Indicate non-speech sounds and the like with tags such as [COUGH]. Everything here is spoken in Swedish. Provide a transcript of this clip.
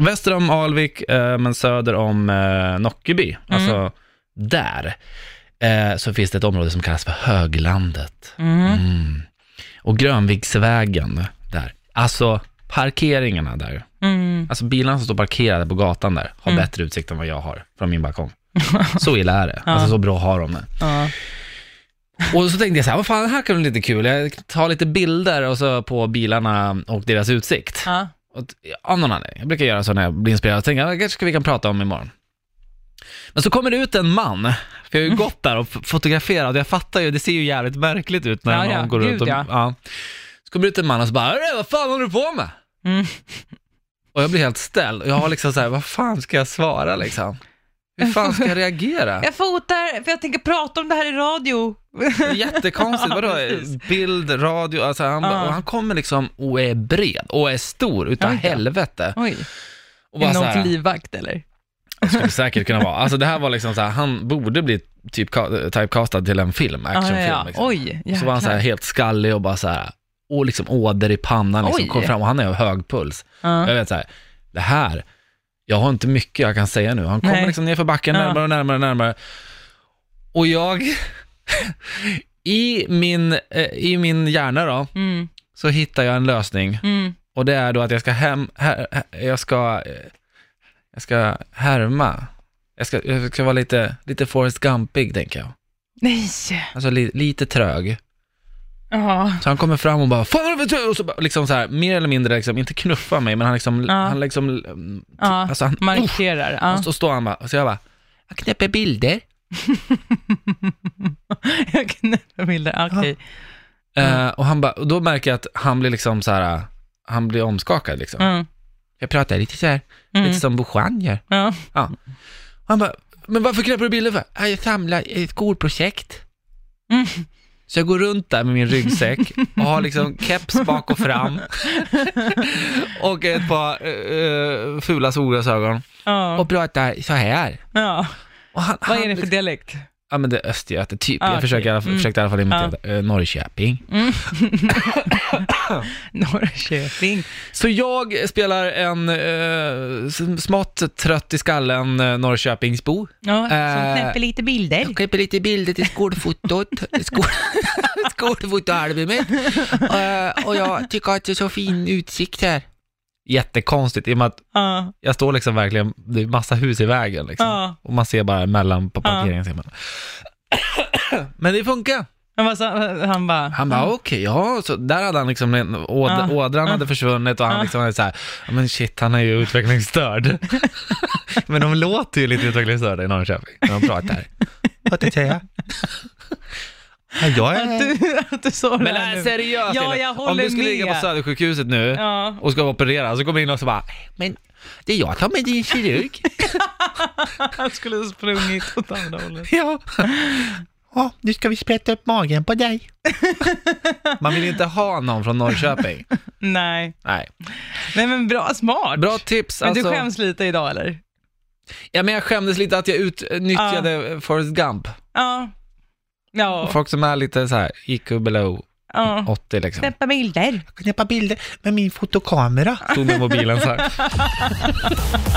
Väster om Alvik, eh, men söder om eh, Nockeby, alltså där, eh, så finns det ett område som kallas för Höglandet. Mm. Mm. Och Grönviksvägen där, alltså parkeringarna där, Mm. alltså bilarna som står parkerade på gatan där har Mm. bättre utsikt än vad jag har från min balkong. [LAUGHS] Så illa är det, alltså så bra har de det. Ja. Och så tänkte jag så här, vad fan, det här kan bli lite kul. Jag tar lite bilder och så på bilarna och deras utsikt. Ja. Av någon anledning. Jag brukar göra så när jag blir inspirerad. Jag tänker, "Ja, kanske vi kan prata om imorgon. Men så kommer det ut en man, för jag har ju gått där och fotograferat jag fattar ju, det ser ju jävligt märkligt ut när Ja, någon ja, går gud, runt och, ja. Så kommer det ut en man och så bara, "Hörru, vad fan håller du på med? Mm. Och jag blir helt ställd och jag har liksom så här, vad fan ska jag svara liksom? Hur fan ska jag reagera? Jag fotar, för jag tänker prata om det här i radio. Jättekonstigt, vadå? Bild, radio, alltså han, Ja. och han kommer liksom och är bred och är stor utav Oj helvete. Oj, Och är det någon livvakt eller? det skulle säkert kunna vara. Alltså det här var liksom så här, han borde bli typ typecastad till en film, actionfilm. ja, ja. Liksom. Oj, så var han så här helt skallig och bara så här, och liksom åder i pannan liksom, Oj. kom fram och han är hög puls. Ja. Jag vet så här, det här, jag har inte mycket jag kan säga nu. Han kommer Nej. liksom ner för backen, Ja. närmare och närmare och närmare. Och jag, [LAUGHS] i min, eh, i min hjärna då, Mm, så hittar jag en lösning. mm. Och det är då att jag ska hem, här, här, jag ska, eh, jag ska härma. Jag ska, jag ska vara lite, lite Forrest Gumpig, tänker jag. Nej! Alltså li, lite trög. Ja. Så han kommer fram och bara, fan har du för tur?" Och så bara, liksom så här, mer eller mindre, liksom, inte knuffa mig, men han liksom, Ja. han liksom, mm, Ja, alltså han, markerar. Ja. och så står han bara, och så jag bara, jag knäpper bilder. [LAUGHS] jag knäpper bilder, okej. Eh, och han bara, och då märker jag att han blir liksom så här, han blir omskakad liksom. Mm. Jag pratar lite så här, Mm. lite som Bouchan gör. Ja. Ja. Han bara, men varför knäpper du bilder för? "Ja, Jag samlar ett skolprojekt. Mm. Så jag går runt där med min ryggsäck och har liksom keps bak och fram [LAUGHS] och ett par uh, fula solglasögon Ja. och pratar så här. ja. Han, Vad är det för dialekt? Ja men det är Östergöte, typ. Ah, jag försöker, fall- Mm. försökte i alla fall imitera uh, Norrköping. Mm. [LAUGHS] Norrköping. Så jag spelar en uh, smått trött i skallen uh, Norrköpingsbo. Ja, som knäpper lite bilder. Jag klipper lite bilder till skolfotot, [LAUGHS] skol, [LAUGHS] skolfotoalbumet. Och jag tycker att det är så fin utsikt här. Jättekonstigt, i och med att Ja. jag står liksom verkligen, det är massa hus i vägen liksom. Ja. Och man ser bara mellan på parkeringen. man. [COUGHS] Men det funkar. Han, bara, han bara... Han bara, okej, ja, så där hade han liksom, åd, ådran hade försvunnit och han Ja. liksom hade så här, men shit, han är ju utvecklingsstörd. [LAUGHS] men de låter ju lite utvecklingsstörda i Norrköping när de pratar. [LAUGHS] Vad det? Ja, jag Att du, [LAUGHS] att du sa det Men här nej, nu. seriöst Ja, Elin. jag Om håller du skulle ligga på med. Södersjukhuset nu Ja. och ska operera, så kommer in och så bara, men det är jag som är din kirurg. [LAUGHS] Han skulle ha sprungit åt andra hållet. ja. Ja, nu ska vi sprätta upp magen på dig. Man vill inte ha någon från Norrköping. Nej. Nej. Nej men bra, smart. Bra tips. Men Alltså, du skäms lite idag eller? ja, men jag skämdes lite att jag utnyttjade Forrest Gump. Ja. Ja. Folk som är lite så här, gick below ja. 80 liksom. Knäppa bilder. Knäppa bilder med min fotokamera. Stod med mobilen så här. [LAUGHS]